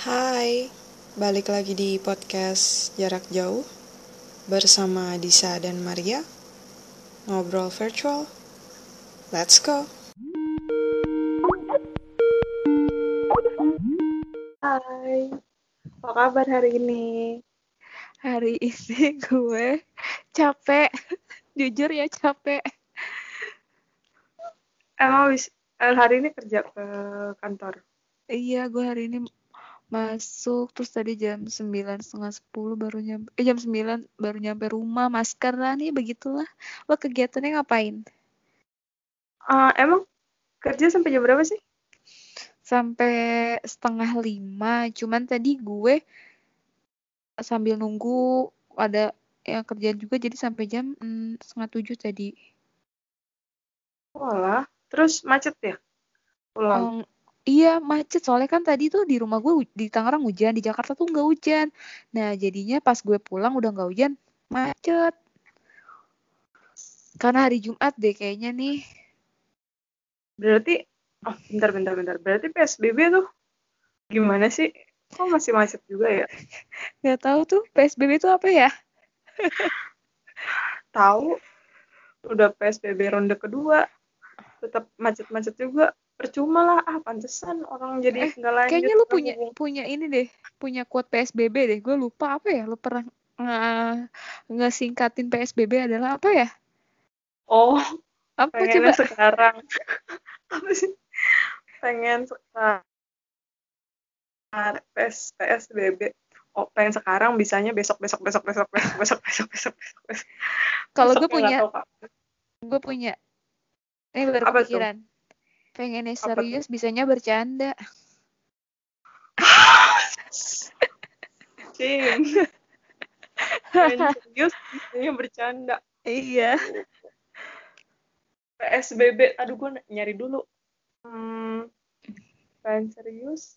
Hai, balik lagi di podcast Jarak Jauh bersama Disa dan Maria. Ngobrol virtual. Let's go. Hai, apa kabar hari ini? Hari ini gue capek, jujur ya capek. Emang habis eh, hari ini kerja ke kantor? Iya, gue hari ini masuk terus tadi jam sembilan setengah sepuluh baru nyampe eh jam sembilan baru nyampe rumah masker lah nih begitulah lo kegiatannya ngapain Ah, emang kerja sampai jam berapa sih? sampai setengah lima cuman tadi gue sambil nunggu ada yang kerjaan juga jadi sampai jam mm, setengah tujuh tadi Walah, terus macet ya? Pulang. Em, iya macet soalnya kan tadi tuh di rumah gue di Tangerang hujan di Jakarta tuh nggak hujan nah jadinya pas gue pulang udah nggak hujan macet karena hari Jumat deh kayaknya nih Berarti, oh bentar, bentar, bentar. Berarti PSBB tuh gimana sih? Kok masih macet juga ya? nggak tahu tuh PSBB itu apa ya Tahu, udah PSBB ronde kedua, tetap macet-macet juga. Percuma lah, ah pantesan orang jadi Eh, nggak lanjut. kayaknya lu punya hubung- punya ini deh punya quote PSBB deh gue lupa apa ya lu pernah nge- ngesingkatin PSBB adalah apa ya? Oh, apa coba? pengennya sekarang. Apa sih? Pengen sekarang PS PSBB oh pengen sekarang bisanya besok besok besok besok besok besok besok besok besok. Besok kalau gue punya nggak gue punya ini baru Apa tuh? Apa tuh? serius bisanya bercanda. Cing. pengen serius bisanya bercanda. Iya. PSBB aduh gue nyari dulu. Hmm, pengen serius.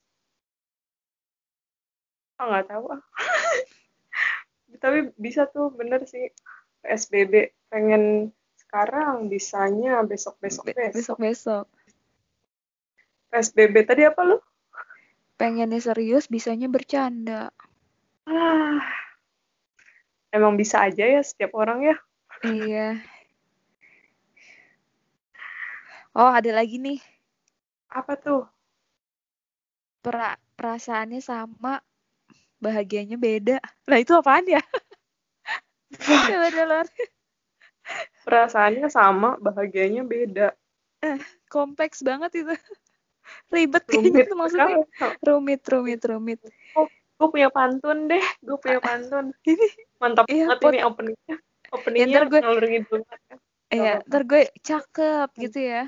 Ah nggak tahu ah. Tapi bisa tuh bener sih. PSBB pengen sekarang bisanya besok besok besok. besok besok PSBB tadi apa lu? Pengennya serius bisanya bercanda. Ah emang bisa aja ya setiap orang ya. Iya. Oh ada lagi nih. Apa tuh? Pra perasaannya sama bahagianya beda. Lah itu apaan ya? Coba perasaannya sama bahagianya beda. Kompleks banget itu ribet rumit tuh maksudnya. rumit rumit rumit. Gue punya pantun deh gue punya pantun. Ini mantap Iya, banget pot- ini openingnya. Openingnya ntar gue- ngalur ngidul ya. iya ntar gue cakep gitu ya.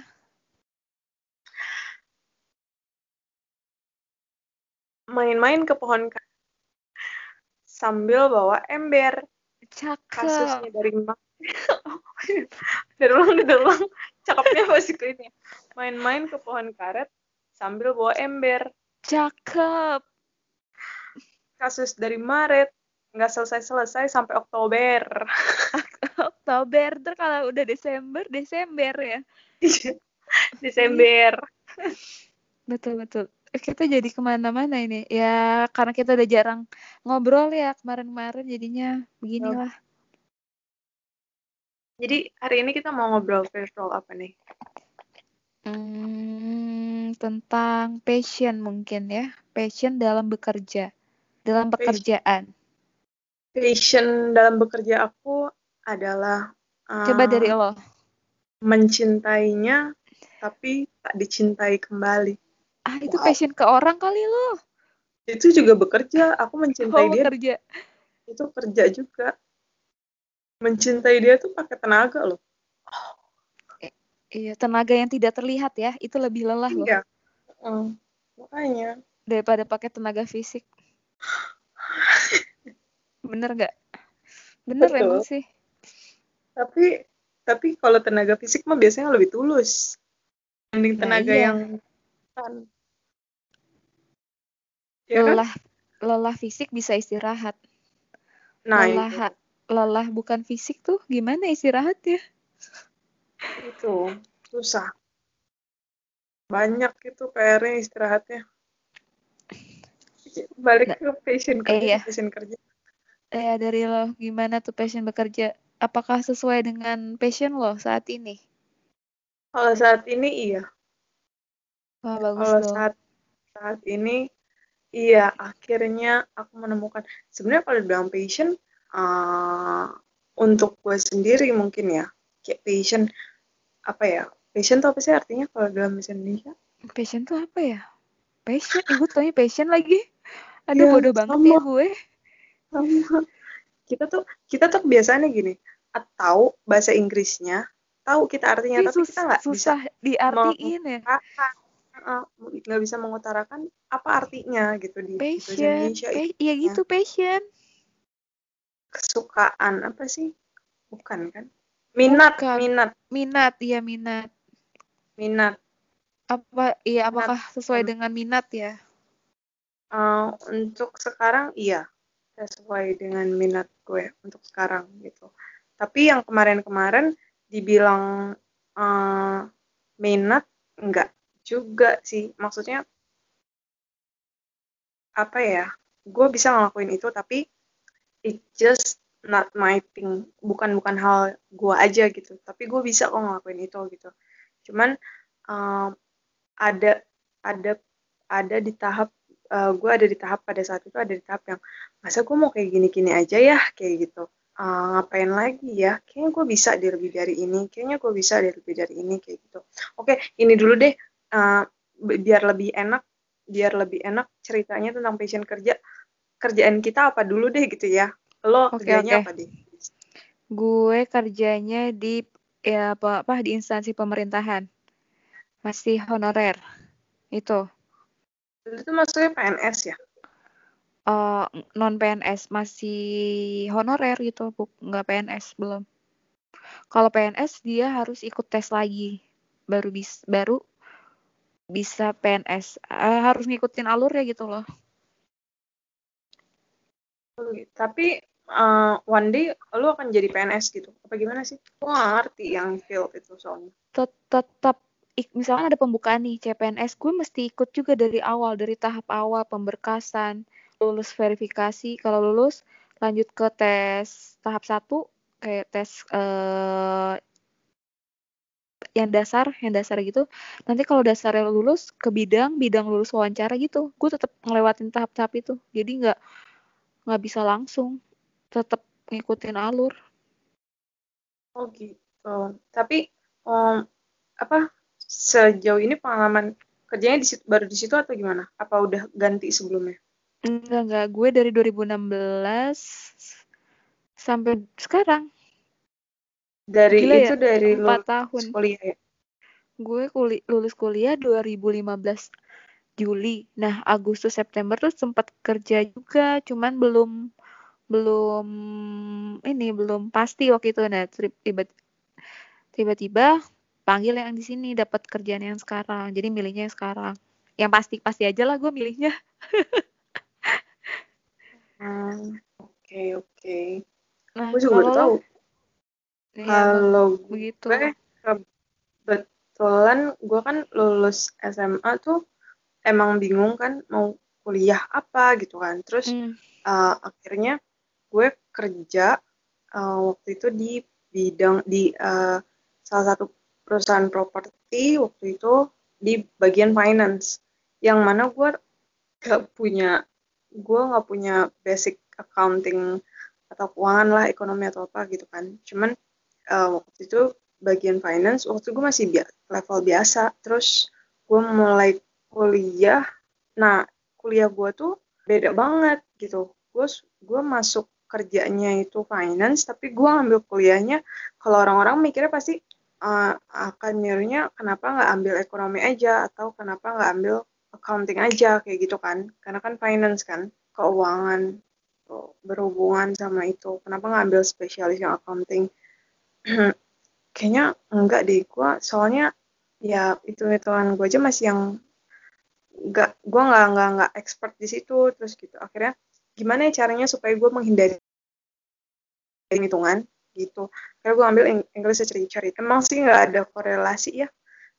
Main-main ke pohon sambil bawa ember. Kasusnya cakep dari mak dari ulang dari ulang. Cakepnya masih ke ini. Main-main ke pohon karet sambil bawa ember. Cakep. Kasus dari Maret nggak selesai-selesai sampai Oktober. Oktober ntar kalau udah Desember Desember ya. Desember. Betul betul. Eh, kita jadi ke mana-mana ini. Ya karena kita udah jarang ngobrol ya kemarin-kemarin jadinya beginilah. Jadi hari ini kita mau ngobrol virtual apa nih Hmm, tentang passion mungkin ya. Passion dalam bekerja. Dalam pekerjaan. Passion dalam bekerja aku adalah coba eh, dari lo mencintainya tapi tak dicintai kembali. Ah itu Wow. passion ke orang kali lo. Itu juga bekerja. Aku mencintai oh dia. bekerja. Itu kerja juga. Mencintai dia tuh pakai tenaga loh iya tenaga yang tidak terlihat ya itu lebih lelah loh. Iya. Mm, makanya. Daripada pakai tenaga fisik. Bener nggak? Bener Betul. emang sih. Tapi tapi kalau tenaga fisik mah biasanya lebih tulus dibanding Nah, tenaga iya. yang ya kan? Lelah lelah fisik bisa istirahat. Nah lelah itu. lelah bukan fisik tuh gimana istirahat ya itu susah. Banyak itu PR-nya istirahatnya. Balik ke passion eh kerja ya, passion kerja. Eh dari lo gimana tuh passion bekerja? Apakah sesuai dengan passion lo saat ini? kalau saat ini iya. Wah, bagus kalau dong. saat saat ini iya akhirnya aku menemukan. Sebenarnya kalau dibilang passion uh, untuk gue sendiri mungkin ya kayak passion apa ya passion tuh apa sih artinya kalau dalam bahasa Indonesia Passion tuh apa ya? Passion, eh, gue taunya passion lagi. Aduh, Iya, bodoh banget sama. ya gue. sama kita tuh kita tuh biasanya gini atau bahasa Inggrisnya tahu kita artinya Tapi tapi sus- kita nggak bisa susah diartiin ya. nggak bisa mengutarakan apa artinya gitu di bahasa Passion, Indonesia pa- itu iya gitu passion. kesukaan apa sih bukan kan minat Bukan. minat Minat, iya minat. minat Apa, iya Minat. apakah sesuai Hmm. dengan minat ya? Uh, untuk sekarang iya sesuai dengan minat gue untuk sekarang gitu tapi yang kemarin-kemarin dibilang uh, minat enggak juga sih maksudnya apa ya gue bisa ngelakuin itu tapi it just not my thing. Bukan bukan hal gue aja gitu. Tapi gue bisa kok ngelakuin itu gitu. Cuman um, ada ada ada di tahap uh, gue ada di tahap pada saat itu ada di tahap yang masa gue mau kayak gini-gini aja ya? Kayak gitu. Uh, ngapain lagi ya? Kayaknya gue bisa di lebih dari ini. Kayaknya gue bisa di lebih dari ini. Kayak gitu. Oke ini dulu deh. Uh, bi- biar lebih enak biar lebih enak ceritanya tentang passion kerja kerjaan kita apa dulu deh gitu ya lo Oke, kerjanya oke. apa deh Gue kerjanya di ya apa, apa di instansi pemerintahan. Masih honorer. Itu. itu maksudnya PNS ya eh non PNS masih honorer gitu, bu, nggak PNS belum. Kalau PNS dia harus ikut tes lagi, baru bis, baru bisa PNS. Eh, harus ngikutin alur ya gitu loh. tapi uh, one day lo akan jadi PNS gitu apa gimana sih gue gak ngerti yang field itu soalnya Tet- Tetap, misalkan ada pembukaan nih CPNS, gue mesti ikut juga dari awal, dari tahap awal pemberkasan, lulus verifikasi. Kalau lulus, lanjut ke tes tahap satu, kayak tes eh yang dasar, yang dasar gitu. Nanti kalau dasarnya lulus ke bidang, bidang lulus wawancara gitu. Gue tetap ngelewatin tahap-tahap itu. Jadi nggak nggak bisa langsung, tetap ngikutin alur. oh gitu tapi um, apa sejauh ini pengalaman kerjanya di situ, baru di situ atau gimana apa udah ganti sebelumnya Enggak enggak, gue dari 2016 sampai sekarang. dari Gila ya, itu dari lo empat tahun. kuliah ya Gue kuli, lulus kuliah 2015 Juli. Nah, Agustus September tuh sempat kerja juga, cuman belum belum ini belum pasti waktu itu. Nah, tiba-tiba panggil yang di sini dapat kerjaan yang sekarang. Jadi milihnya yang sekarang. Yang pasti-pasti aja lah gue milihnya. Hmm, oke oke Nah, gue juga kalau tahu Iya, kalau begitu. gue kebetulan gue kan lulus SMA tuh emang bingung kan mau kuliah apa gitu kan terus Hmm. uh, akhirnya gue kerja uh, waktu itu di bidang di uh, salah satu perusahaan properti waktu itu di bagian finance. Yang mana gue gak punya gue nggak punya basic accounting atau keuangan lah ekonomi atau apa gitu kan. Cuman uh, waktu itu bagian finance waktu gue masih bia- level biasa. Terus gue mulai kuliah. Nah kuliah gue tuh beda banget gitu. Gue gue masuk kerjanya itu finance tapi gue ngambil kuliahnya kalau orang-orang mikirnya pasti uh, akan nyuruhnya kenapa nggak ambil ekonomi aja atau kenapa nggak ambil accounting aja kayak gitu kan. Karena kan finance kan keuangan berhubungan sama itu. Kenapa nggak ambil spesialis yang accounting? Kayaknya enggak deh gue soalnya ya itu hitungan gue aja masih yang nggak gue nggak nggak nggak expert di situ terus gitu. Akhirnya gimana ya caranya supaya gue menghindari hitungan gitu. Karena gue ambil Eng- English Literature emang sih nggak ada korelasi ya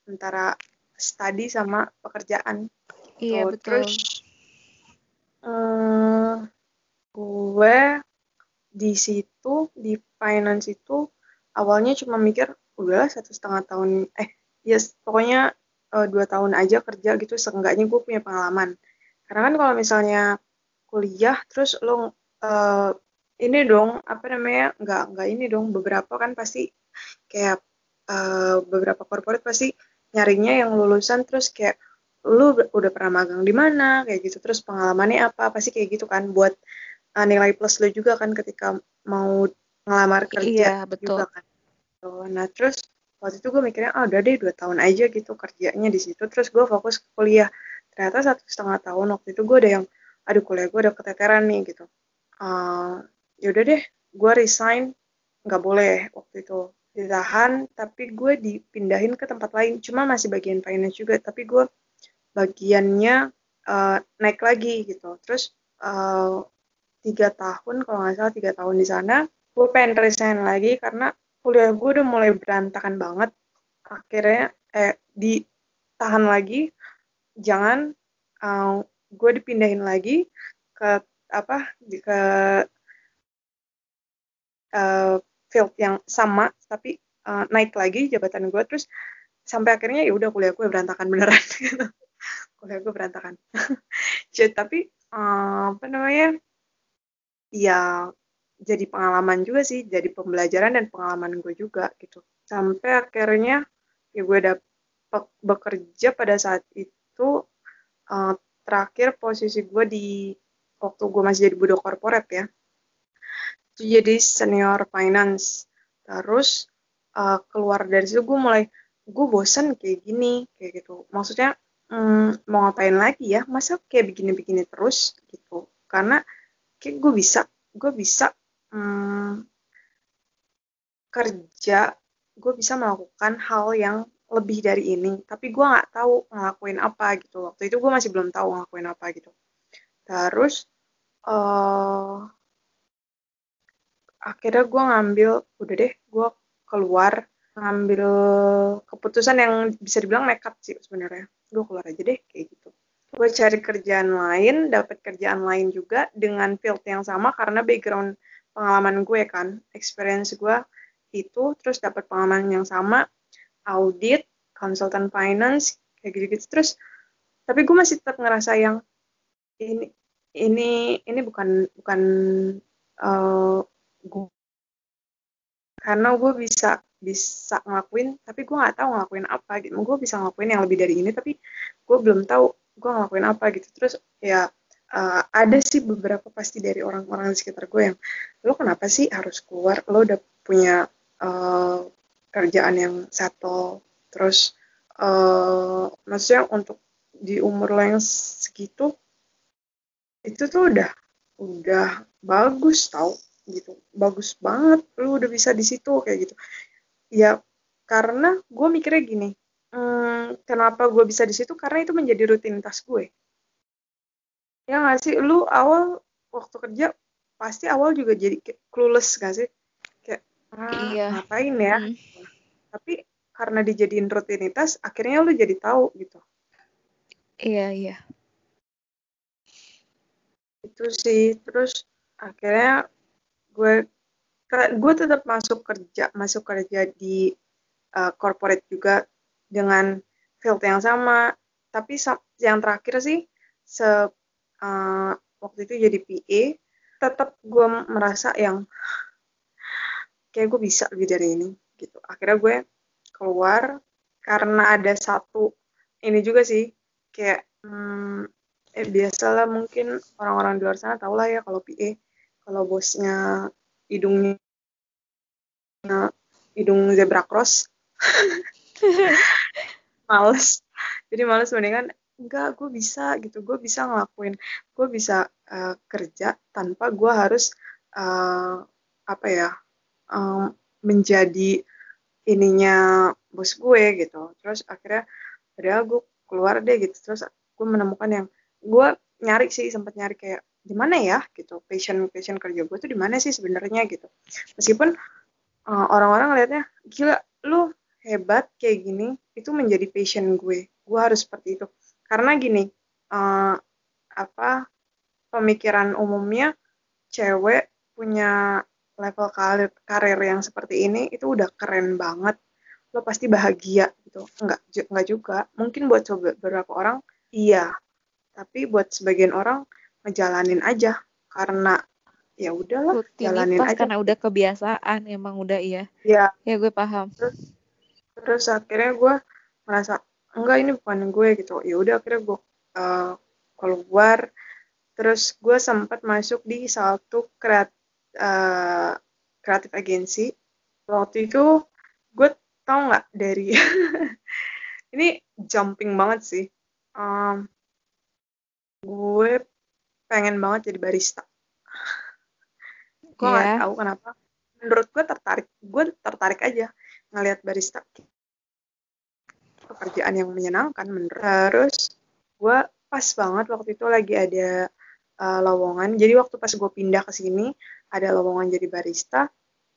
antara study sama pekerjaan. Iya, betul. terus gue di situ di finance itu awalnya cuma mikir udahlah satu setengah tahun eh ya yes, pokoknya uh, dua tahun aja kerja gitu seenggaknya gue punya pengalaman. Karena kan kalau misalnya kuliah terus lo uh, ini dong apa namanya nggak nggak ini dong beberapa kan pasti kayak uh, beberapa corporate pasti nyarinya yang lulusan terus kayak lu udah pernah magang di mana? Kayak gitu terus pengalamannya apa? Pasti kayak gitu kan buat uh, nilai plus lu juga kan ketika mau ngelamar kerja iya, betul. juga kan. Nah terus waktu itu gue mikirnya ah udah deh dua tahun aja gitu kerjanya di situ. Terus gue fokus ke kuliah. Ternyata satu setengah tahun waktu itu gue ada yang aduh kuliah gue udah keteteran nih gitu. Uh, yaudah deh gue resign. Nggak boleh waktu itu ditahan tapi gue dipindahin ke tempat lain. Cuma masih bagian finance juga tapi gue bagiannya uh, naik lagi gitu. Terus uh, tiga tahun kalau nggak salah tiga tahun di sana gue pengen resign lagi karena kuliah gue udah mulai berantakan banget. Akhirnya eh ditahan lagi. Jangan uh, gue dipindahin lagi ke apa ke uh, field yang sama tapi uh, naik lagi jabatan gue terus sampai akhirnya ya udah kuliah gue berantakan beneran. Kuliah gue berantakan. Jadi tapi uh, apa namanya ya jadi pengalaman juga sih jadi pembelajaran dan pengalaman gue juga gitu. Sampai akhirnya ya gue udah bekerja pada saat itu uh, terakhir posisi gue di waktu gue masih jadi budak korporat ya jadi senior finance. Terus uh, keluar dari situ gue mulai gue bosen kayak gini kayak gitu. Maksudnya hmm, mau ngapain lagi ya? Masa kayak begini-begini terus gitu. Karena kayak gue bisa gue bisa hmm, kerja gue bisa melakukan hal yang lebih dari ini. Tapi gue nggak tahu ngelakuin apa gitu. Waktu itu gue masih belum tahu ngelakuin apa gitu. Terus uh, akhirnya gue ngambil udah deh gue keluar ngambil keputusan yang bisa dibilang nekat sih sebenarnya. Gue keluar aja deh kayak gitu. Gue cari kerjaan lain dapat kerjaan lain juga dengan field yang sama karena background pengalaman gue kan. Experience gue itu terus dapat pengalaman yang sama audit konsultan finance kayak gitu-gitu. Terus tapi gue masih tetap ngerasa yang ini ini ini bukan bukan uh, gue karena gue bisa bisa ngelakuin tapi gue nggak tahu ngelakuin apa gitu. Gue bisa ngelakuin yang lebih dari ini tapi gue belum tahu gue ngelakuin apa gitu. Terus ya uh, ada sih beberapa pasti dari orang-orang di sekitar gue yang lo kenapa sih harus keluar? Lo udah punya uh, kerjaan yang settle. Terus uh, maksudnya untuk di umur lo yang segitu itu tuh udah udah bagus tau gitu. Bagus banget lo udah bisa di situ kayak gitu. Ya karena gue mikirnya gini hmm, kenapa gue bisa di situ? Karena itu menjadi rutinitas gue. Ya nggak sih? Lu awal waktu kerja pasti awal juga jadi clueless gak sih? Kayak ah, iya. ngapain ya? Hmm. tapi karena dijadiin rutinitas akhirnya lu jadi tahu gitu. Iya iya. Itu sih. Terus akhirnya gue gue tetap masuk kerja masuk kerja di uh, corporate juga dengan field yang sama. Tapi yang terakhir sih se uh, waktu itu jadi PA tetap gue merasa yang kayak gue bisa lebih dari ini gitu. Akhirnya gue keluar karena ada satu ini juga sih kayak hmm, eh biasalah mungkin orang-orang di luar sana tau lah ya kalau PA kalau bosnya hidungnya hidung zebra cross males. Jadi males mendingan enggak gue bisa gitu. Gue bisa ngelakuin gue bisa uh, kerja tanpa gue harus uh, apa ya um, menjadi ininya bos gue gitu. Terus akhirnya padahal gue keluar deh gitu. Terus gue menemukan yang gue nyari sih sempat nyari kayak di mana ya gitu. Passion passion kerja gue tuh di mana sih sebenarnya gitu. Meskipun uh, orang-orang ngelihatnya gila lu hebat kayak gini itu menjadi passion gue. Gue harus seperti itu. Karena gini uh, apa pemikiran umumnya cewek punya level karir, karir yang seperti ini itu udah keren banget. Lo pasti bahagia gitu. Enggak enggak juga. Mungkin buat coba beberapa orang iya. Tapi buat sebagian orang ngejalanin aja. Karena ya udahlah jalanin aja. karena udah kebiasaan emang udah iya. Ya. Ya gue paham. Terus terus akhirnya gue merasa enggak ini bukan gue gitu. Ya udah akhirnya gue uh, keluar. Terus gue sempat masuk di satu kreat uh, kreatif agensi waktu itu gue tau nggak dari ini jumping banget sih. Um, gue pengen banget jadi barista. Gue yeah. gak iya. tahu kenapa. Menurut gue tertarik gue tertarik aja ngelihat barista. Pekerjaan yang menyenangkan menurut terus gue pas banget waktu itu lagi ada uh, lowongan. Jadi waktu pas gue pindah ke sini ada lowongan jadi barista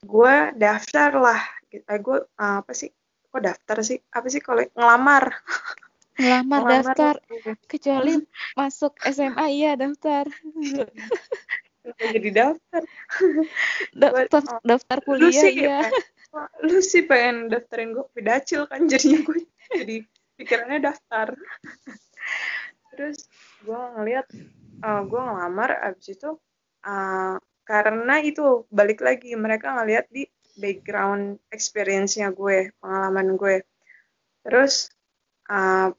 gue daftar lah. Eh, gue uh, apa sih? Kok daftar sih? Apa sih kalau ngelamar ngelamar, daftar kecuali masuk SMA iya daftar. Jadi daftar. Daftar oh, daftar kuliah lu sih, ya lu sih pengen daftarin gue pedacil kan jadinya gue jadi pikirannya daftar. Terus gue ngeliat uh, gue ngelamar abis itu uh, karena itu balik lagi mereka ngeliat di background experience-nya gue pengalaman gue. Terus uh,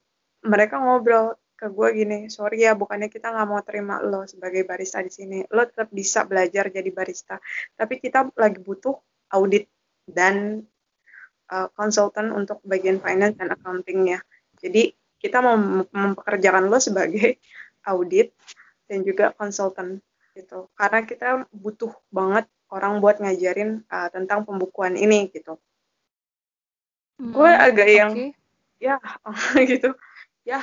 mereka ngobrol ke gue gini, sorry ya bukannya kita nggak mau terima lo sebagai barista di sini, lo tetap bisa belajar jadi barista, tapi kita lagi butuh audit dan konsultan uh, untuk bagian finance dan accountingnya. Jadi kita mau mempekerjakan lo sebagai audit dan juga konsultan gitu, karena kita butuh banget orang buat ngajarin uh, tentang pembukuan ini gitu. Hmm, gue agak okay. yang ya gitu, ya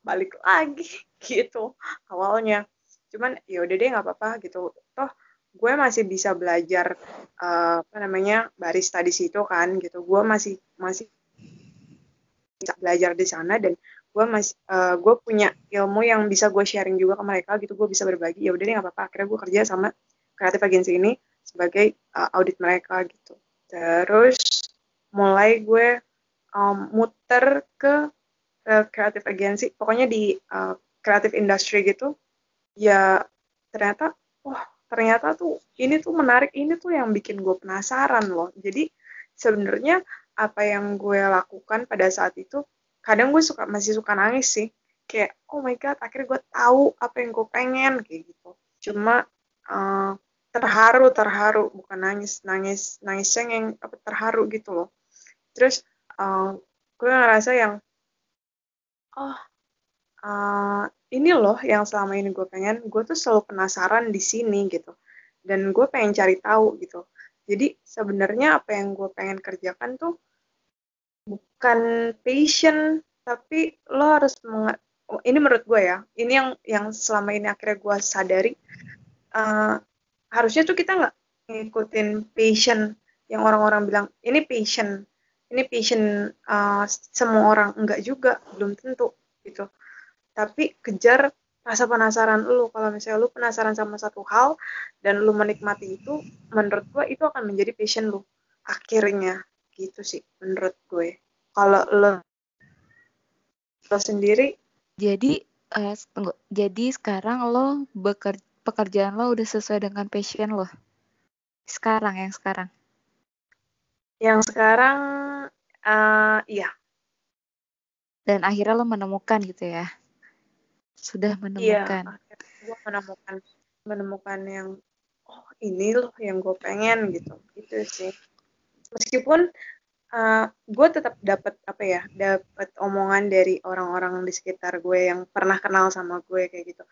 balik lagi gitu awalnya. Cuman ya udah deh nggak apa-apa gitu. Toh gue masih bisa belajar uh, apa namanya barista di situ kan gitu. Gue masih masih bisa belajar di sana dan gue masih uh, gue punya ilmu yang bisa gue sharing juga ke mereka gitu. Gue bisa berbagi. Ya udah deh nggak apa-apa. Akhirnya gue kerja sama kreatif agensi ini sebagai uh, audit mereka gitu. Terus mulai gue um, muter ke kreatif uh, agensi pokoknya di uh, kreatif industri gitu ya ternyata wah ternyata tuh ini tuh menarik ini tuh yang bikin gue penasaran loh. Jadi sebenarnya apa yang gue lakukan pada saat itu kadang gue suka masih suka nangis sih. Kayak oh my god akhirnya gue tahu apa yang gue pengen kayak gitu. Cuma uh, terharu terharu bukan nangis nangis nangis yang apa terharu gitu loh. Terus uh, gue ngerasa yang oh uh, ini loh yang selama ini gue pengen. Gue tuh selalu penasaran di sini gitu. Dan gue pengen cari tahu gitu. Jadi sebenarnya apa yang gue pengen kerjakan tuh bukan passion tapi lo harus meng oh, ini menurut gue ya ini yang yang selama ini akhirnya gue sadari uh, harusnya tuh kita nggak ngikutin passion yang orang-orang bilang ini passion ini passion uh, semua orang. Enggak juga belum tentu gitu. Tapi kejar rasa penasaran lu. Kalau misalnya lu penasaran sama satu hal dan lu menikmati itu menurut gue itu akan menjadi passion lu. Akhirnya gitu sih menurut gue. Kalau lo lo sendiri? Jadi uh, tunggu. Jadi sekarang lo bekerja pekerjaan lo udah sesuai dengan passion lo? Sekarang yang sekarang yang sekarang Uh, iya. Dan akhirnya lo menemukan gitu ya? Sudah menemukan. Iya, gue menemukan menemukan yang oh ini loh yang gue pengen gitu, gitu sih. Meskipun uh, gue tetap dapat apa ya, dapat omongan dari orang-orang di sekitar gue yang pernah kenal sama gue kayak gitu.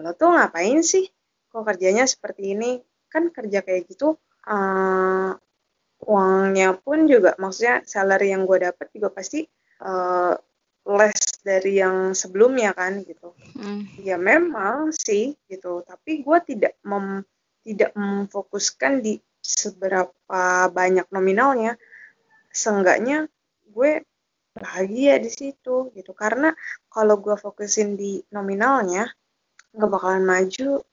Lo tuh ngapain sih? Kok kerjanya seperti ini? Kan kerja kayak gitu uh, uangnya pun juga maksudnya salary yang gue dapat juga pasti uh, less dari yang sebelumnya kan gitu mm. ya memang sih gitu tapi gue tidak mem tidak memfokuskan di seberapa banyak nominalnya seenggaknya gue bahagia di situ gitu karena kalau gue fokusin di nominalnya nggak bakalan maju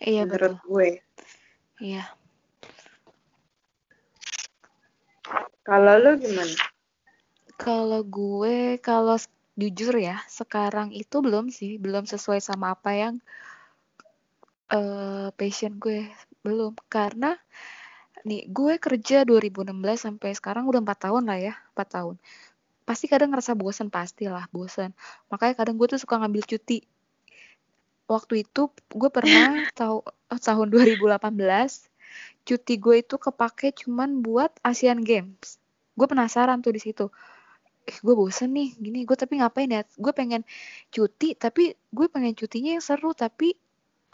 Iya menurut betul. gue. Iya. Kalau lu gimana? Kalau gue, kalau jujur ya, sekarang itu belum sih, belum sesuai sama apa yang eh passion gue. Belum. Karena nih, gue kerja 2016 sampai sekarang udah empat tahun lah ya, empat tahun. Pasti kadang ngerasa bosan, pastilah bosan. Makanya kadang gue tuh suka ngambil cuti. Waktu itu gue pernah tahu eh, tahun 2018 cuti gue itu kepake cuman buat Asian Games. Gue penasaran tuh di situ. Eh, gue bosen nih gini. Gue tapi ngapain ya? Gue pengen cuti tapi gue pengen cutinya yang seru tapi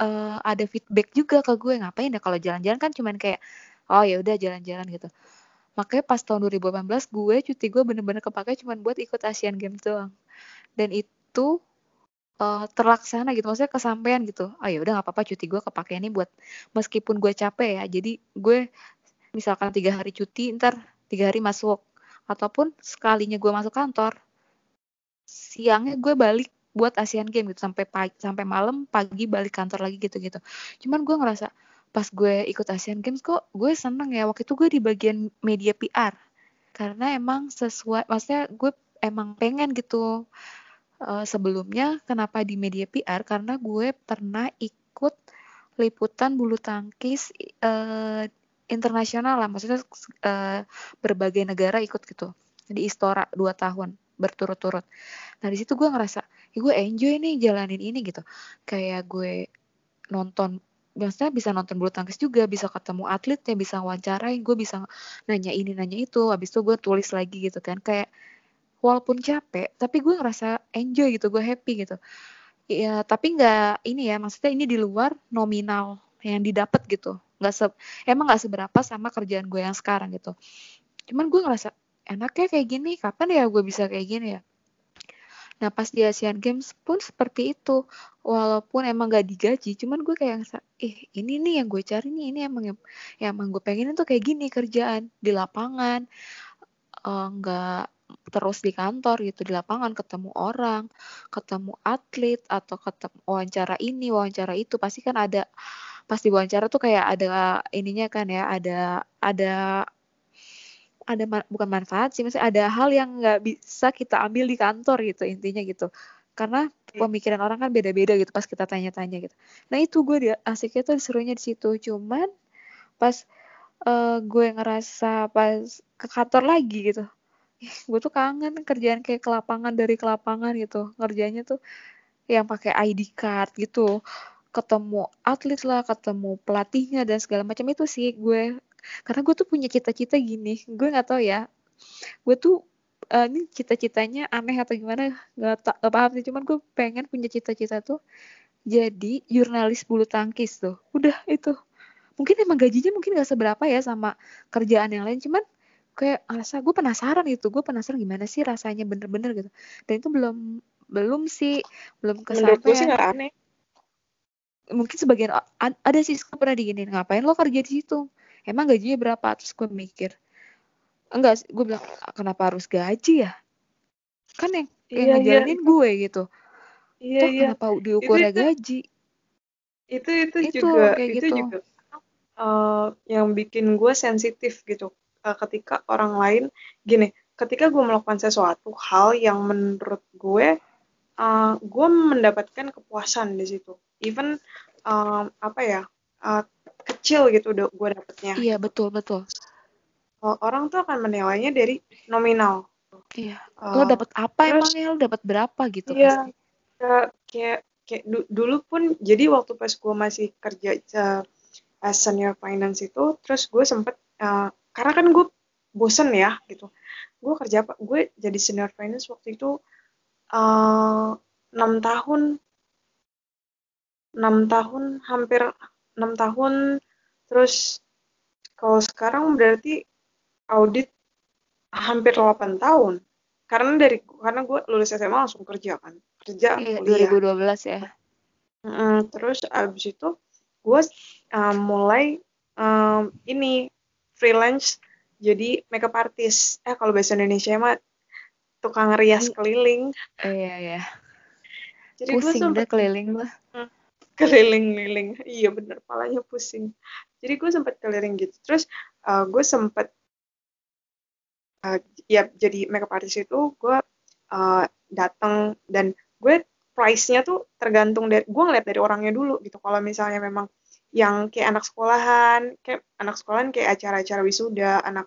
eh, ada feedback juga ke gue ngapain ya kalau jalan-jalan kan cuman kayak oh ya udah jalan-jalan gitu. Makanya pas tahun 2018 gue cuti gue bener-bener kepake cuman buat ikut Asian Games doang. Dan itu eh, terlaksana gitu maksudnya kesampaian gitu oh ya udah nggak apa-apa cuti gue kepake ini buat meskipun gue capek ya jadi gue misalkan tiga hari cuti ntar tiga hari masuk. Ataupun sekalinya gue masuk kantor siangnya gue balik buat Asian Games gitu. Sampai pagi sampai malam pagi balik kantor lagi gitu-gitu. Cuman gue ngerasa pas gue ikut Asian Games kok gue seneng ya. Waktu itu gue di bagian media PR karena emang sesuai maksudnya gue emang pengen gitu. Eh, sebelumnya kenapa di media PR karena gue pernah ikut liputan bulu tangkis eh, internasional lah maksudnya eh, berbagai negara ikut gitu. Di Istora dua tahun berturut-turut. Nah di situ gue ngerasa ya gue enjoy nih jalanin ini gitu. Kayak gue nonton maksudnya bisa nonton bulu tangkis juga bisa ketemu atlet ya bisa wawancarain gue bisa nanya ini nanya itu. Habis itu gue tulis lagi gitu kan kayak walaupun capek tapi gue ngerasa enjoy gitu gue happy gitu. Ya tapi nggak ini ya maksudnya ini di luar nominal yang didapat gitu nggak se emang nggak seberapa sama kerjaan gue yang sekarang gitu. Cuman gue ngerasa enaknya kayak gini kapan ya gue bisa kayak gini ya? Nah pas di Asian Games pun seperti itu. Walaupun emang gak digaji cuman gue kayak ngerasa eh ini nih yang gue cari nih ini emang yang, emang gue pengen tuh kayak gini kerjaan di lapangan. Eh, nggak terus di kantor gitu di lapangan ketemu orang ketemu atlet atau ketemu wawancara ini wawancara itu pasti kan ada pasti wawancara tuh kayak ada ininya kan ya ada ada ada ma- bukan manfaat sih maksudnya ada hal yang nggak bisa kita ambil di kantor gitu intinya gitu. Karena pemikiran orang kan beda-beda gitu pas kita tanya-tanya gitu. Nah itu gue dia asiknya tuh serunya di situ. Cuman pas eh, gue ngerasa pas ke kantor lagi gitu gue tuh kangen kerjaan kayak ke lapangan dari ke lapangan gitu. Ngerjainnya tuh yang pakai ID card gitu ketemu atlet lah ketemu pelatihnya dan segala macam itu sih gue. Karena gue tuh punya cita-cita gini gue nggak tahu ya. Gue tuh eh, ini cita-citanya aneh atau gimana nggak paham sih. Cuman gue pengen punya cita-cita tuh jadi jurnalis bulu tangkis tuh. Udah itu. Mungkin emang gajinya mungkin gak seberapa ya sama kerjaan yang lain. Cuman kayak ngerasa gue penasaran gitu gue penasaran gimana sih rasanya bener-bener gitu. Dan itu belum belum sih belum Menurut gue sih kesampaian. nggak aneh. Mungkin sebagian ada sih gue pernah diginin ngapain lo kerja di situ emang gajinya berapa terus gue mikir enggak gue bilang kenapa harus gaji ya kan yang yang Iya, iya. ngejalanin gue gitu Iya, toh iya. kenapa diukurnya itu- gaji Itu itu, Itu, juga kayak itu gitu. juga eh, yang bikin gue sensitif gitu Eh, ketika orang lain gini, ketika gue melakukan sesuatu hal yang menurut gue eh, gue mendapatkan kepuasan di situ. Even eh, apa ya? eh, kecil gitu udah gue dapetnya. iya betul betul orang tuh akan menilainya dari nominal. iya Eh, lo dapat apa terus- emangnya lo dapat berapa gitu Iya, pasti kayak kayak kayak du- dulu pun jadi waktu pas gue masih kerja uh, as senior finance itu, terus gue sempet uh, karena kan gue bosen ya gitu, gue kerja apa? Gue jadi senior finance waktu itu uh, enam tahun, enam tahun, hampir enam tahun, terus kalau sekarang berarti audit hampir 8 tahun. Karena dari karena gue lulus SMA langsung kerja kan, kerja iya kuliah. 2012 ya Mm, terus abis itu gue uh, mulai um, ini freelance jadi makeup artist. Eh kalau bahasa Indonesia mah tukang rias Hmm. keliling. iya iya Jadi gue deh sempet keliling lah keliling-liling. Iya bener. Palanya pusing. Jadi gue sempat keliling gitu. Terus uh, gue sempat uh, ya jadi makeup artist itu gue uh, datang dan gue price-nya tuh tergantung dari gue ngeliat dari orangnya dulu gitu. Kalau misalnya memang yang kayak anak sekolahan kayak anak sekolahan kayak acara-acara wisuda anak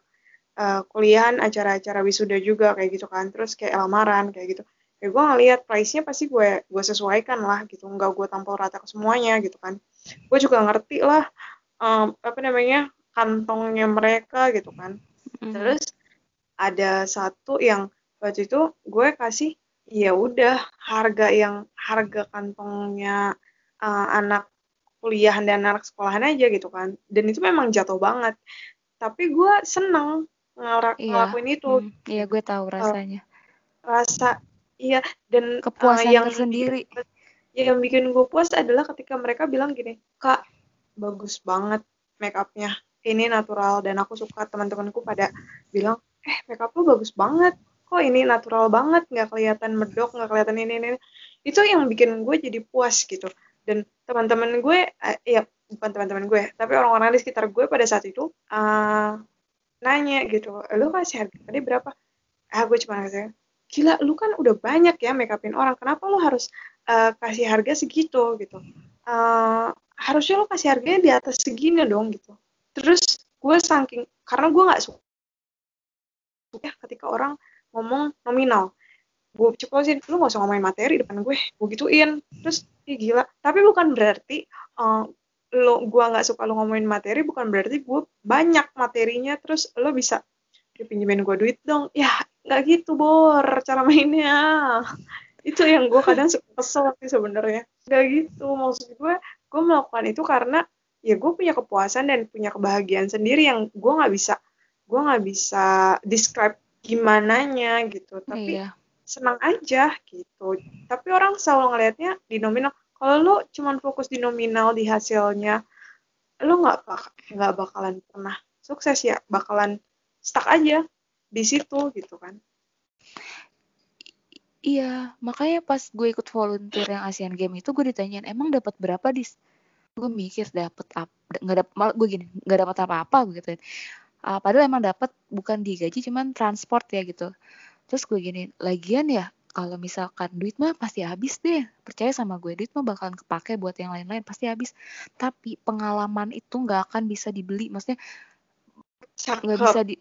uh, kuliahan acara-acara wisuda juga kayak gitu kan. Terus kayak lamaran kayak gitu ya gue ngeliat price-nya pasti gue gue sesuaikan lah gitu. Nggak gue tampil rata ke semuanya gitu kan. Gue juga ngerti lah um, apa namanya kantongnya mereka gitu kan. Mm. terus ada satu yang waktu itu gue kasih ya udah harga yang harga kantongnya uh, anak kuliah dan anak sekolahan aja gitu kan. Dan itu memang jatuh banget. Tapi gue seneng ngelak iya. ngelakuin itu. hmm, iya gue tahu rasanya. uh, rasa Iya, dan kepuasan uh, yang tersendiri. yang bikin gue puas adalah ketika mereka bilang gini, Kak, bagus banget make upnya. Ini natural dan aku suka teman-temanku pada bilang, eh make up lu bagus banget. Kok ini natural banget, nggak kelihatan medok, nggak kelihatan ini, ini. Itu yang bikin gue jadi puas gitu. Dan teman-teman gue, uh, ya bukan teman-teman gue, tapi orang-orang di sekitar gue pada saat itu uh, nanya gitu, lu kasih harga tadi berapa? Ah, gue cuma kasih gila lu kan udah banyak ya make upin orang kenapa lu harus uh, kasih harga segitu? Gitu. Uh, harusnya lu kasih harganya di atas segini dong gitu. Terus gue saking karena gue nggak suka ya ketika orang ngomong nominal. Gue ceplosin lu gak usah ngomongin materi depan gue gue gituin. Terus ih gila. Tapi bukan berarti uh, lo gue nggak suka lo ngomongin materi bukan berarti gue banyak materinya terus lo bisa pinjemin gue duit dong. Ya nggak gitu bor cara mainnya. Itu yang gue kadang kesel sih sebenarnya. Nggak gitu maksud gue gue melakukan itu karena ya gue punya kepuasan dan punya kebahagiaan sendiri yang gue nggak bisa gue nggak bisa describe gimana nya gitu. Tapi iya. senang aja gitu. Tapi orang selalu ngelihatnya di nominal. Kalau lo cuman fokus di nominal di hasilnya lo nggak nggak bakalan pernah sukses ya. Bakalan stuck aja di situ gitu kan. Iya makanya pas gue ikut volunteer yang Asian Game itu gue ditanyain emang dapat berapa dis? Gue mikir dapat apa nggak dapat mal gue gini nggak dapat apa-apa gitu uh, padahal emang dapat bukan digaji cuman transport ya gitu. Terus gue gini lagian ya kalau misalkan duit mah pasti habis deh. Percaya sama gue duit mah bakalan kepake buat yang lain-lain pasti habis. Tapi pengalaman itu nggak akan bisa dibeli. Maksudnya nggak bisa di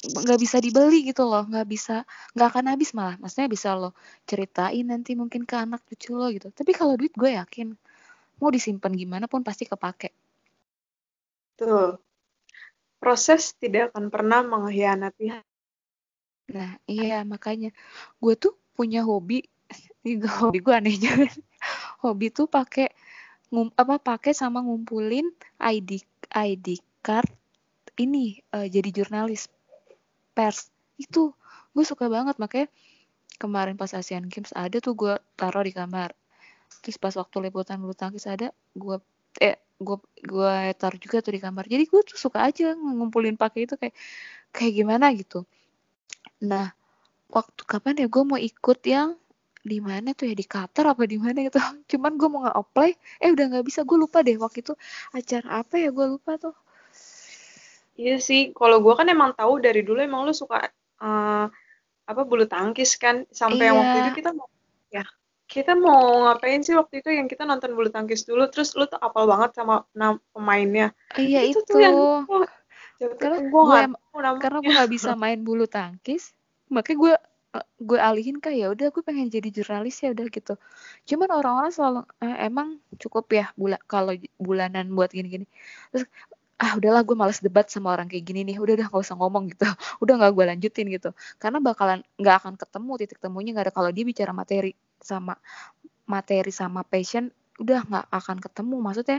nggak bisa dibeli gitu loh. Nggak bisa nggak akan habis malah. Maksudnya bisa lo ceritain nanti mungkin ke anak cucu lo gitu. Tapi kalau duit gue yakin mau disimpan gimana pun pasti kepake. Tuh proses tidak akan pernah mengkhianati. Nah iya makanya gue tuh punya hobi. Ini hobi gue aneh juga. Hobi tuh pakai ngum apa pakai sama ngumpulin ID ID card ini uh, jadi jurnalis pers. Itu gue suka banget. Makanya kemarin pas Asian Games ada tuh gue taruh di kamar. Terus pas waktu liputan bulu tangkis ada gue eh gue gue taruh juga tuh di kamar. Jadi gue tuh suka aja ngumpulin pakai itu kayak kayak gimana gitu. Nah waktu kapan ya gue mau ikut yang di mana tuh ya? Di Qatar apa di mana gitu. Cuman gue mau nggak apply eh udah nggak bisa. Gue lupa deh waktu itu acara apa ya? Gue lupa tuh Iya sih, kalau gue kan emang tahu dari dulu emang lu suka uh, apa bulu tangkis kan sampai iya. waktu itu kita mau ya kita mau ngapain sih waktu itu yang kita nonton bulu tangkis dulu terus lu tuh apal banget sama pemainnya. Iya itu, itu. tuh yang oh, karena gue gak, karena gue gak bisa main bulu tangkis makanya gue eh, gue alihin kayak ya udah gue pengen jadi jurnalis ya udah gitu cuman orang-orang selalu eh, emang cukup ya bula kalau bulanan buat gini-gini terus ah udahlah gue males debat sama orang kayak gini nih. Udah udah gak usah ngomong gitu. Udah gak gue lanjutin gitu. Karena bakalan nggak akan ketemu titik temunya nggak ada. Kalau dia bicara materi sama materi sama passion udah nggak akan ketemu. Maksudnya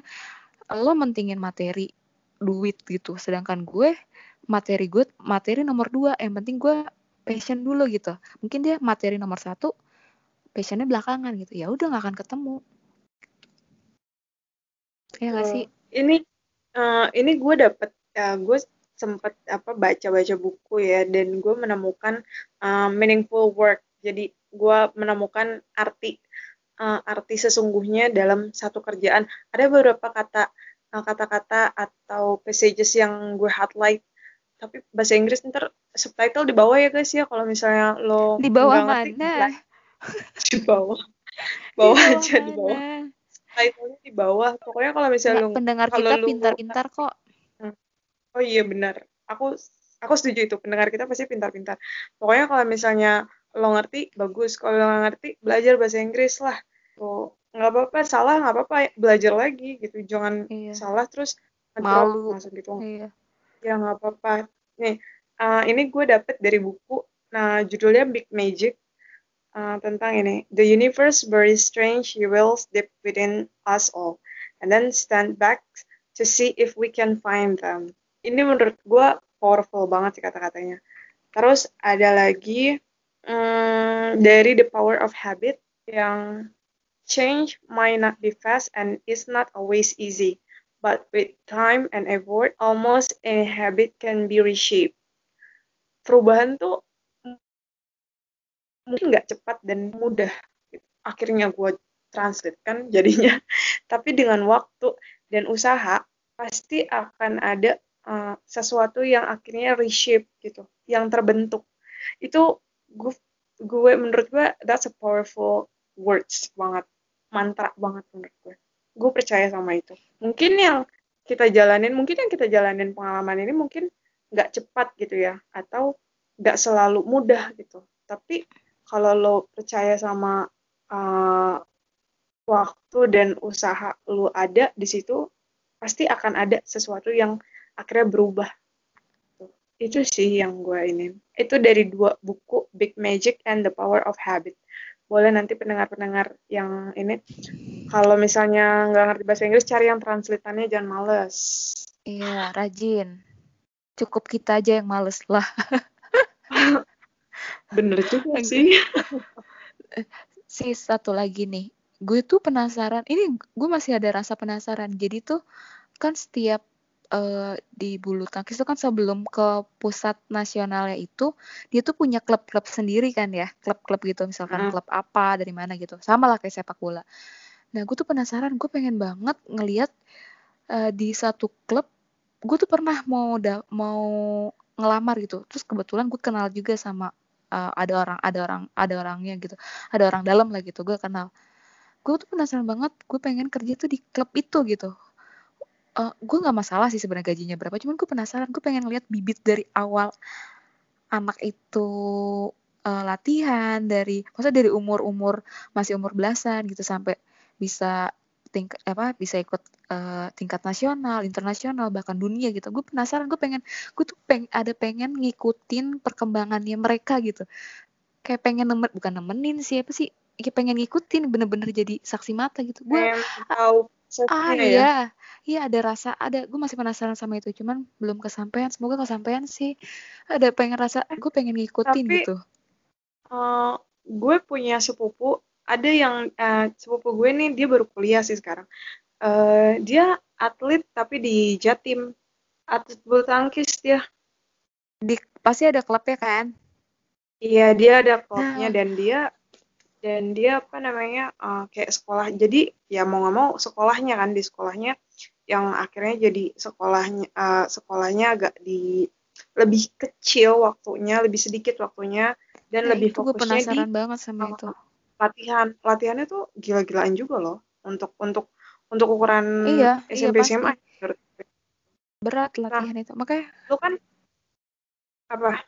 lo mentingin materi duit gitu. Sedangkan gue materi gue materi nomor dua. Yang penting gue passion dulu gitu. Mungkin dia materi nomor satu passionnya belakangan gitu. Ya udah nggak akan ketemu. Ya nggak sih? Ini uh, ini gue dapet uh, gue sempet apa baca-baca buku ya dan gue menemukan uh, meaningful work. Jadi gue menemukan arti uh, arti sesungguhnya dalam satu kerjaan. Ada beberapa kata uh, kata-kata atau passages yang gue highlight. Tapi bahasa Inggris ntar subtitle di bawah ya guys ya. Kalau misalnya lo di bawah ngerti, mana? di bawah. Bawah di aja mana? di bawah subtitlenya di bawah. Pokoknya kalau misalnya lo pendengar kita pintar-pintar kok. Hmm. oh iya benar. Aku aku setuju itu. Pendengar kita pasti pintar-pintar. Pokoknya kalau misalnya lo ngerti bagus. Kalau lo ngerti belajar bahasa Inggris lah. Tuh nggak apa-apa. Salah nggak apa-apa. Belajar lagi gitu. Jangan iya. salah terus malu. langsung gitu. Iya. ya nggak apa-apa. Nih uh, ini gue dapet dari buku. Nah judulnya Big Magic uh, tentang ini. The universe very strange reveals deep within us all. And then stand back to see if we can find them. Ini menurut gue powerful banget sih kata-katanya. Terus ada lagi um, dari the power of habit yang Change might not be fast and is not always easy, but with time and effort, almost any habit can be reshaped. Perubahan tuh mungkin nggak cepat dan mudah. Akhirnya gue translate kan jadinya. Tapi dengan waktu dan usaha, pasti akan ada uh, sesuatu yang akhirnya reshape gitu, yang terbentuk. Itu gue, gue menurut gue that's a powerful words banget mantra banget menurut gue gue percaya sama itu mungkin yang kita jalanin mungkin yang kita jalanin pengalaman ini mungkin nggak cepat gitu ya atau nggak selalu mudah gitu tapi kalau lo percaya sama uh, waktu dan usaha lo ada di situ pasti akan ada sesuatu yang akhirnya berubah. Itu sih yang gue ini. Itu dari dua buku Big Magic and the Power of Habit. Boleh nanti pendengar-pendengar yang ini kalau misalnya nggak ngerti bahasa Inggris cari yang translatannya jangan males. Iya rajin. Cukup kita aja yang males lah bener juga sih. Si satu lagi nih gue tuh penasaran ini gue masih ada rasa penasaran. Jadi tuh kan setiap uh, di bulu tangkis itu kan sebelum ke pusat nasionalnya itu dia tuh punya klub-klub sendiri kan ya? Klub-klub gitu misalkan hmm. klub apa dari mana gitu. Sama lah kayak sepak bola. Nah gue tuh penasaran gue pengen banget ngelihat uh, di satu klub gue tuh pernah mau da mau ngelamar gitu. Terus kebetulan gue kenal juga sama uh, ada orang ada orang ada orangnya gitu ada orang dalam lah gitu gue kenal. Gue tuh penasaran banget gue pengen kerja tuh di klub itu gitu. Uh, gue nggak masalah sih sebenarnya gajinya berapa cuman gue penasaran gue pengen lihat bibit dari awal anak itu uh, latihan dari maksudnya dari umur umur masih umur belasan gitu sampai bisa tingkat apa bisa ikut uh, tingkat nasional internasional bahkan dunia gitu. Gue penasaran gue pengen gue tuh peng ada pengen ngikutin perkembangannya mereka gitu. Kayak pengen nemen bukan nemenin sih apa sih? Kayak pengen ngikutin bener-bener jadi saksi mata gitu. Gue tahu ah ya? iya. Iya ada rasa ada gue masih penasaran sama itu cuman belum kesampaian. Semoga kesampaian sih. Ada pengen rasa gue pengen ngikutin Tapi, gitu. uh, gue punya sepupu. Ada yang uh, sepupu gue nih dia baru kuliah sih sekarang uh, dia atlet tapi di Jatim. Atlet bulu tangkis dia. Di pasti ada klubnya kan? Iya dia ada klubnya nah. dan dia dan dia apa namanya uh, kayak sekolah. Jadi ya mau nggak mau sekolahnya kan di sekolahnya. Yang akhirnya jadi sekolahnya uh, sekolahnya agak di lebih kecil waktunya lebih sedikit waktunya dan nah, lebih itu fokusnya penasaran di banget sama itu. latihan. Latihannya tuh gila-gilaan juga loh. Untuk untuk untuk ukuran iya, SMP iya, SMA berat latihan nah, itu makanya lu kan apa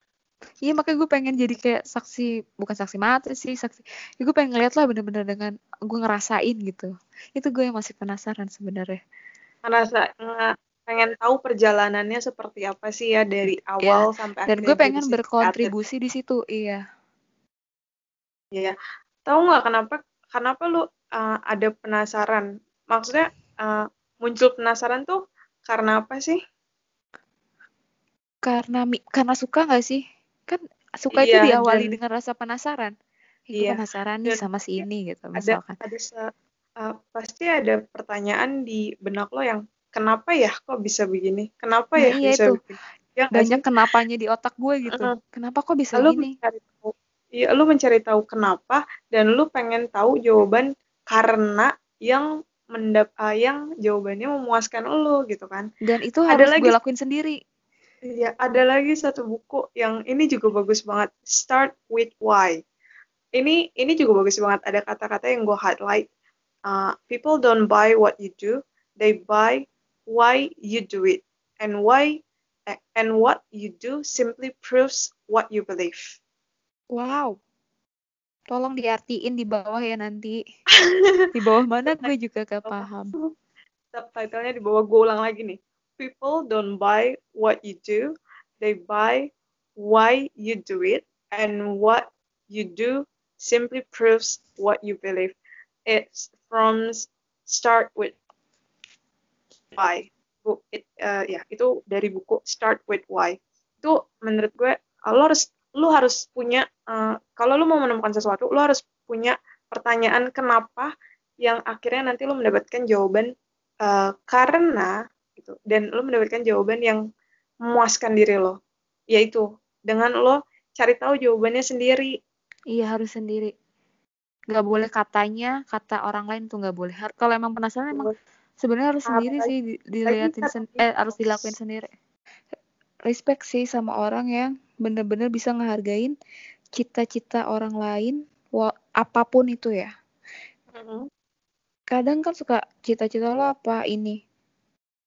Iya makanya gue pengen jadi kayak saksi bukan saksi mata sih saksi. Ya gue pengen ngeliat lah bener-bener dengan gue ngerasain gitu. Itu gue yang masih penasaran sebenarnya. Ngerasa pengen tahu perjalanannya seperti apa sih ya dari iya, awal ya, sampai Dan gue pengen berkontribusi di situ, iya. Iya. Tahu nggak kenapa kenapa lu uh, ada penasaran? Maksudnya uh, muncul penasaran tuh karena apa sih? Karena karena suka nggak sih? kan suka iya, itu diawali dan, dengan rasa penasaran iya, penasaran nih sama si ini gitu misalkan ada, ada uh, pasti ada pertanyaan di benak lo yang kenapa ya kok bisa begini kenapa nah, ya iya bisa itu. begini ya, banyak sih? kenapanya di otak gue gitu uh, kenapa kok bisa lu begini mencari tahu iya lu mencari tahu kenapa dan lu pengen tahu jawaban karena yang mendap uh, yang jawabannya memuaskan lo gitu kan Dan itu Ada harus lagi- gue lakuin sendiri. Iya, ada lagi satu buku yang ini juga bagus banget. Start with why. Ini ini juga bagus banget. Ada kata-kata yang gue highlight. Uh, people don't buy what you do, they buy why you do it, and why and what you do simply proves what you believe. Wow. Tolong diartiin di bawah ya nanti. Di bawah mana gue juga gak paham. Subtitlenya di bawah gue ulang lagi nih. People don't buy what you do, they buy why you do it, and what you do simply proves what you believe. It's from start with why. Bu, it, uh, ya itu dari buku Start with Why. Itu menurut gue uh, lo harus lu harus punya uh, kalau lu mau menemukan sesuatu, lu harus punya pertanyaan kenapa yang akhirnya nanti lu mendapatkan jawaban uh, karena gitu dan lu mendapatkan jawaban yang memuaskan diri lo yaitu dengan lo cari tahu jawabannya sendiri Iya harus sendiri. Gak boleh katanya, kata orang lain tuh gak boleh. Kalau emang penasaran emang sebenarnya harus sendiri sih di- diliatin sen- eh harus dilakuin sendiri. Respect sih sama orang yang bener-bener bisa ngehargain cita-cita orang lain, apa pun itu ya. Mhm. Kadang kan suka cita-cita lo apa ini,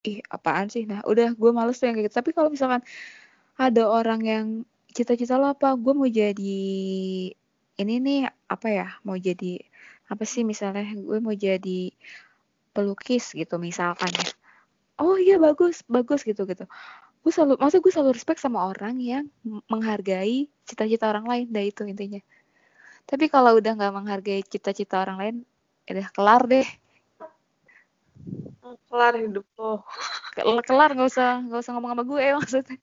ih apaan sih? Nah udah gue males tuh yang kayak gitu. Tapi kalau misalkan ada orang yang cita-cita lo apa? Gue mau jadi ini nih apa ya? Mau jadi apa sih misalnya? Gue mau jadi pelukis gitu misalkan ya. Oh iya bagus, bagus gitu gitu. Gue selalu, maksudnya gue selalu respect sama orang yang menghargai cita-cita orang lain, dah itu intinya. Tapi kalau udah nggak menghargai cita-cita orang lain, ya udah kelar deh. kelar hidup lo Kelar, kelar nggak usah nggak usah ngomong sama gue maksudnya.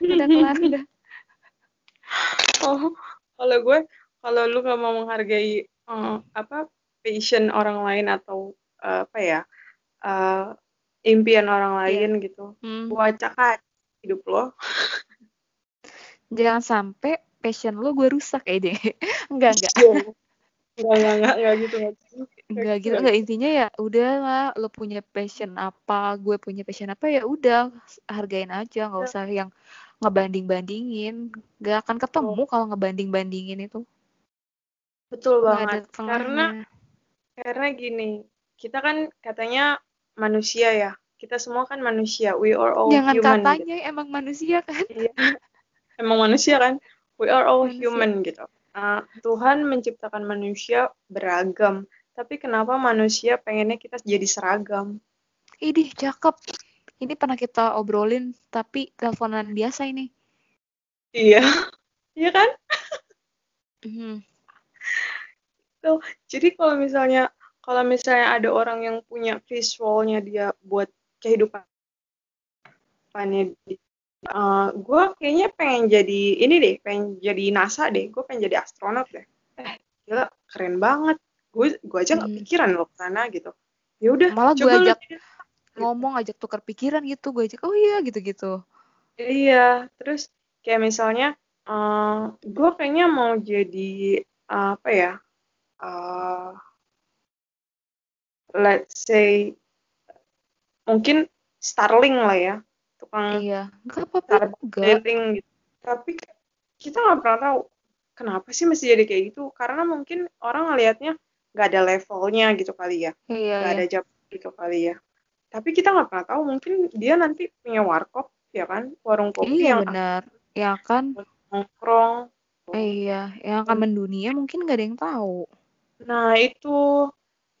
Udah kelar udah. oh kalau gue kalau lu gak mau menghargai eh, apa passion orang lain atau eh, apa ya eh, impian orang lain gitu Hmm. wacak hidup lo Jangan sampai passion lo gue rusak ya deh. Enggak, enggak. Enggak, enggak, enggak, enggak gitu. Enggak. Enggak gitu. Enggak intinya ya udah lah lo punya passion apa, gue punya passion apa ya udah hargain aja, nggak usah yang ngebanding-bandingin. Gak akan ketemu kalau ngebanding-bandingin itu. Betul banget. Karena karena gini, kita kan katanya manusia ya. Kita semua kan manusia. We are all Jangan human. gitu. katanya emang manusia kan. Iya. Emang manusia kan? We are all Manusia. human gitu. Uh, Tuhan menciptakan manusia beragam. Tapi kenapa manusia pengennya kita jadi seragam? Idih, cakep. Ini pernah kita obrolin, tapi teleponan biasa ini. Iya. Iya kan? Mhm. Jadi kalau misalnya kalau misalnya ada orang yang punya visualnya dia buat kehidupannya uh, gue kayaknya pengen jadi ini deh, pengen jadi NASA deh, gue pengen jadi astronot deh. Eh, gila, keren banget. Gue gue aja nggak Hmm. pikiran loh ke sana gitu. Ya udah, Malah gue lu ajak jadi- ngomong, ajak tukar pikiran gitu. Gue ajak, oh iya gitu-gitu. Iya, terus kayak misalnya, uh, gue kayaknya mau jadi uh, apa ya? uh, let's say mungkin Starling lah ya, tukang Iya, nggak apa-apa keliling gitu. Tapi kita nggak pernah tahu kenapa sih mesti jadi kayak gitu. Karena mungkin orang ngelihatnya nggak ada levelnya gitu kali ya, Iya, nggak iya. ada jab gitu kali ya. Tapi kita nggak pernah tahu mungkin dia nanti punya warkop ya kan, warung kopi Iya yang benar. Ya kan? nongkrong. Iya, yang akan mendunia mungkin gak ada yang tahu. Nah itu,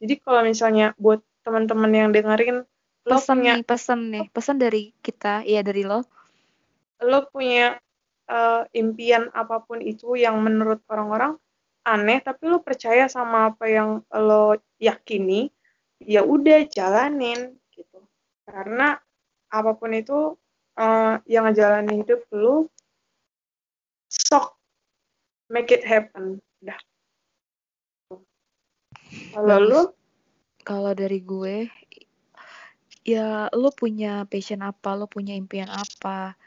jadi kalau misalnya buat teman-teman yang dengerin, lo Pesan punya nih, pesan nih, pesan dari kita, iya dari lo. lo punya eh, impian apa pun itu yang menurut orang-orang aneh tapi lo percaya sama apa yang lo yakini ya udah jalanin gitu. Karena apa pun itu eh, yang ngejalanin hidup lo sok make it happen udah kalau lo? Kalau dari gue, ya lo punya passion apa, lo punya impian apa,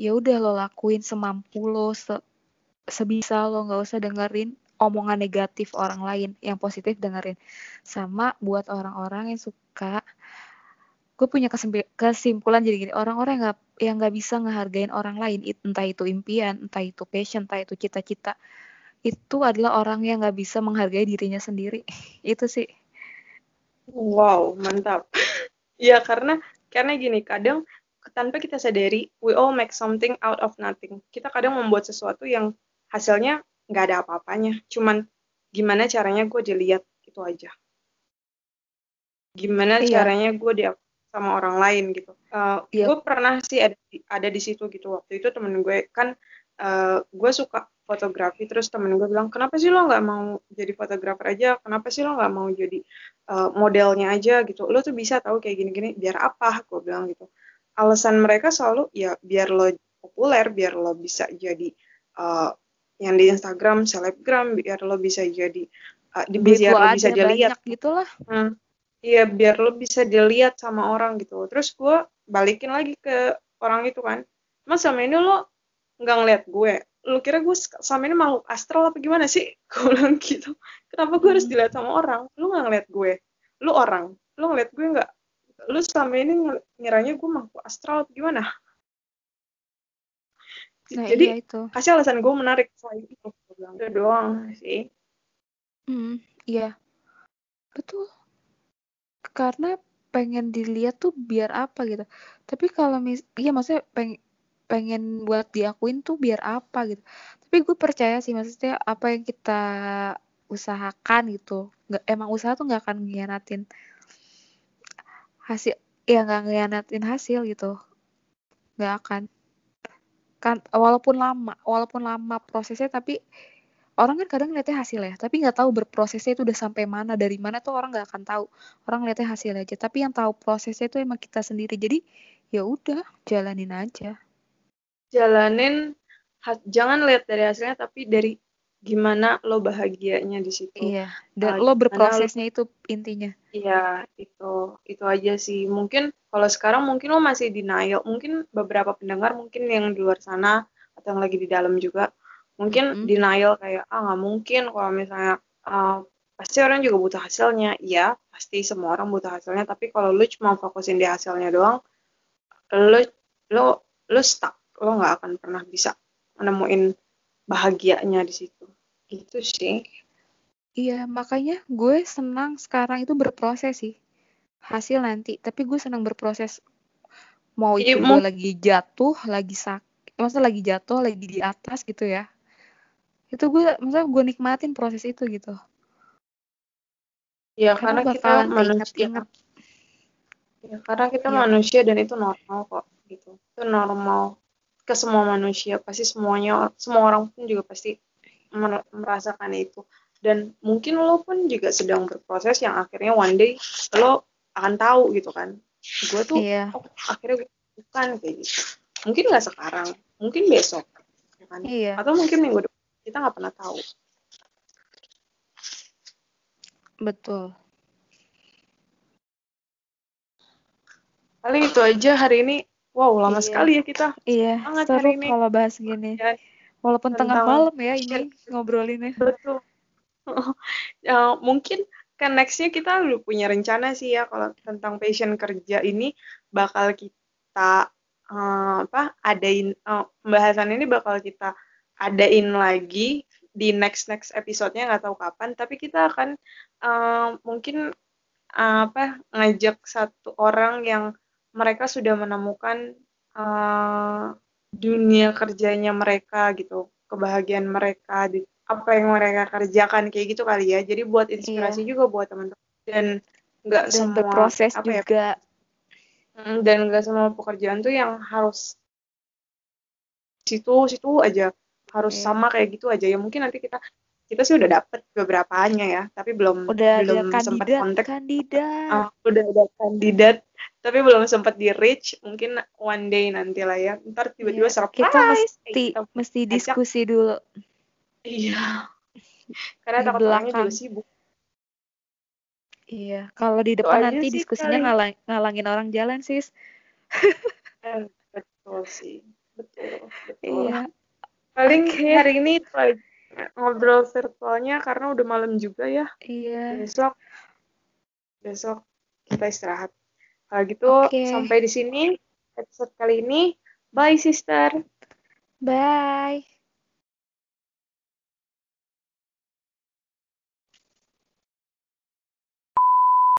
ya udah lo lakuin semampu lo, se- sebisa lo, nggak usah dengerin omongan negatif orang lain yang positif dengerin. Sama buat orang-orang yang suka gue punya kesimpulan jadi gini orang-orang yang nggak yang nggak bisa ngehargain orang lain entah itu impian entah itu passion entah itu cita-cita itu adalah orang yang nggak bisa menghargai dirinya sendiri. Itu sih. Wow mantap ya karena karena gini kadang tanpa kita sadari we all make something out of nothing kita kadang membuat sesuatu yang hasilnya nggak ada apa-apanya cuman gimana caranya gue dilihat itu aja gimana iya. caranya gue dia sama orang lain gitu. Uh, eh. Iya. Gue pernah sih ada, ada di situ gitu waktu itu temen gue kan uh, gue suka fotografi terus temen gue bilang kenapa sih lo nggak mau jadi fotografer aja? Kenapa sih lo nggak mau jadi uh, modelnya aja? Gitu. Lo tuh bisa tahu kayak gini-gini biar apa? Gue bilang gitu. Alasan mereka selalu ya biar lo populer biar lo bisa jadi uh, yang di Instagram selebgram biar lo bisa jadi uh, di biar lo bisa dilihat. gitulah. Hmm. Iya, biar lo bisa dilihat sama orang gitu. Terus gue balikin lagi ke orang itu kan. Mas sama ini lo nggak ngeliat gue. Lo kira gue sama ini makhluk astral apa gimana sih? Gue bilang gitu. Kenapa gue harus hmm. dilihat sama orang? Lo nggak ngeliat gue. Lo orang. Lo ngeliat gue nggak? Lo sama ini ngiranya gue makhluk astral apa gimana? Nah, Jadi iya itu. kasih alasan gue menarik selain itu. Gue bilang itu doang sih. Hmm, iya. Betul karena pengen dilihat tuh biar apa gitu tapi kalau mis iya maksudnya peng pengen buat diakuin tuh biar apa gitu. Tapi gue percaya sih maksudnya apa yang kita usahakan gitu. Nggak emang usaha tuh nggak akan ngianatin hasil ya nggak ngianatin hasil gitu. Nggak akan. Kan walaupun lama walaupun lama prosesnya tapi orang kan kadang ngeliatnya hasil ya. Tapi nggak tahu berprosesnya itu udah sampai mana dari mana tuh orang nggak akan tahu. Orang ngeliatnya hasil aja. Tapi yang tahu prosesnya itu emang kita sendiri. Jadi ya udah jalanin aja jalanin jangan lihat dari hasilnya tapi dari gimana lo bahagianya di situ. Iya dan uh, lo berprosesnya lo, itu intinya. Iya itu itu aja sih. Mungkin kalau sekarang mungkin lo masih denial. Mungkin beberapa pendengar mungkin yang di luar sana atau yang lagi di dalam juga mungkin mm -hmm. denial kayak ah nggak mungkin kalau misalnya uh, pasti orang juga butuh hasilnya. Iya pasti semua orang butuh hasilnya. Tapi kalau lu cuma fokusin di hasilnya doang lu lu lu stuck lo nggak akan pernah bisa menemuin bahagianya di situ. Gitu sih. Iya makanya gue senang sekarang itu berproses sih. Hasil nanti tapi gue senang berproses. Mau iya, itu gue lagi jatuh lagi sakit maksudnya lagi jatuh lagi di atas gitu ya. Itu gue maksudnya gue nikmatin proses itu gitu. Ya karena, karena kita manusia ingat, ya karena kita ya. manusia dan itu normal kok gitu. Itu normal ke semua manusia pasti semuanya semua orang pun juga pasti merasakan itu. Dan mungkin lo pun juga sedang berproses yang akhirnya one day lo akan tahu gitu kan. Gue tuh iya. oh, akhirnya gue bukan kayak gitu. Mungkin nggak sekarang mungkin besok ya kan? Iya. atau mungkin minggu depan kita nggak pernah tahu. Betul. Paling itu aja hari ini wow lama iya. sekali ya kita. Iya sangat seru hari ini. kalau bahas gini. Ya, walaupun tengah malam ya ini ngobrolinnya. Betul. Ya, mungkin kan nextnya kita udah punya rencana sih ya kalau tentang passion kerja ini bakal kita uh, apa adain uh, pembahasan ini bakal kita adain lagi di next next episodenya nggak tahu kapan tapi kita akan uh, mungkin uh, apa ngajak satu orang yang mereka sudah menemukan uh, dunia kerjanya mereka gitu kebahagiaan mereka di apa yang mereka kerjakan kayak gitu kali ya. Jadi buat inspirasi iya. juga buat teman-teman. Dan nggak semua proses apa ya, juga. Ya, dan nggak semua pekerjaan tuh yang harus situ situ aja. Harus yeah. sama kayak gitu aja. Ya mungkin nanti kita kita sih udah dapet beberapanya ya tapi belum udah belum sempat kontak. kandidat. Uh, udah ada kandidat tapi belum sempat di reach mungkin one day nanti lah ya ntar tiba-tiba yeah. surprise kita mesti kita mesti diskusi ajak. dulu iya karena takut orangnya juga sibuk iya kalau di depan nanti diskusinya ngalang ngalangin orang jalan sis betul sih betul betul iya paling okay. hari ini ngobrol virtualnya karena udah malam juga ya. Iya. Besok besok kita istirahat. Kalau gitu Oke. sampai di sini episode kali ini. Bye sister. Bye.